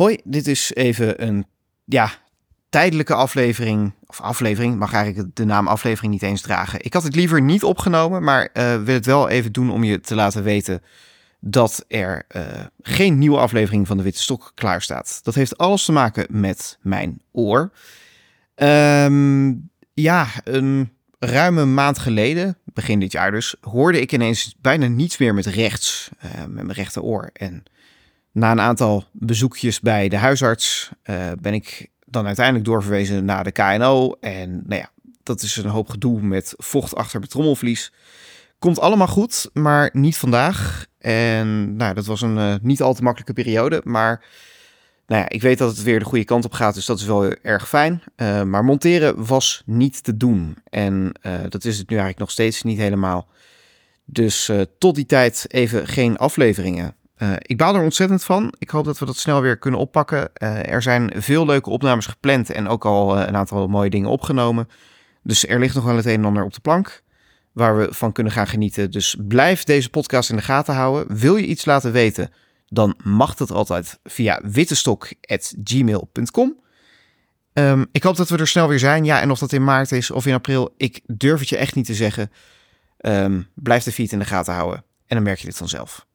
Hoi, dit is even een ja, tijdelijke aflevering. Of aflevering, mag eigenlijk de naam aflevering niet eens dragen. Ik had het liever niet opgenomen, maar uh, wil het wel even doen om je te laten weten dat er uh, geen nieuwe aflevering van de Witte Stok klaar staat. Dat heeft alles te maken met mijn oor. Um, ja, een ruime maand geleden, begin dit jaar dus, hoorde ik ineens bijna niets meer met rechts, uh, met mijn rechteroor. En na een aantal bezoekjes bij de huisarts uh, ben ik dan uiteindelijk doorverwezen naar de KNO. En nou ja, dat is een hoop gedoe met vocht achter mijn trommelvlies. Komt allemaal goed, maar niet vandaag. En nou, dat was een uh, niet al te makkelijke periode. Maar nou ja, ik weet dat het weer de goede kant op gaat, dus dat is wel erg fijn. Uh, maar monteren was niet te doen. En dat is het nu eigenlijk nog steeds niet helemaal. Dus tot die tijd even geen afleveringen. Uh, ik baal er ontzettend van. Ik hoop dat we dat snel weer kunnen oppakken. Uh, er zijn veel leuke opnames gepland en ook al uh, een aantal mooie dingen opgenomen. Dus er ligt nog wel het een en ander op de plank waar we van kunnen gaan genieten. Dus blijf deze podcast in de gaten houden. Wil je iets laten weten, dan mag dat altijd via wittestok.gmail.com. Um, ik hoop dat we er snel weer zijn. Ja, en of dat in maart is of in april, ik durf het je echt niet te zeggen. Um, blijf de feed in de gaten houden en dan merk je dit vanzelf.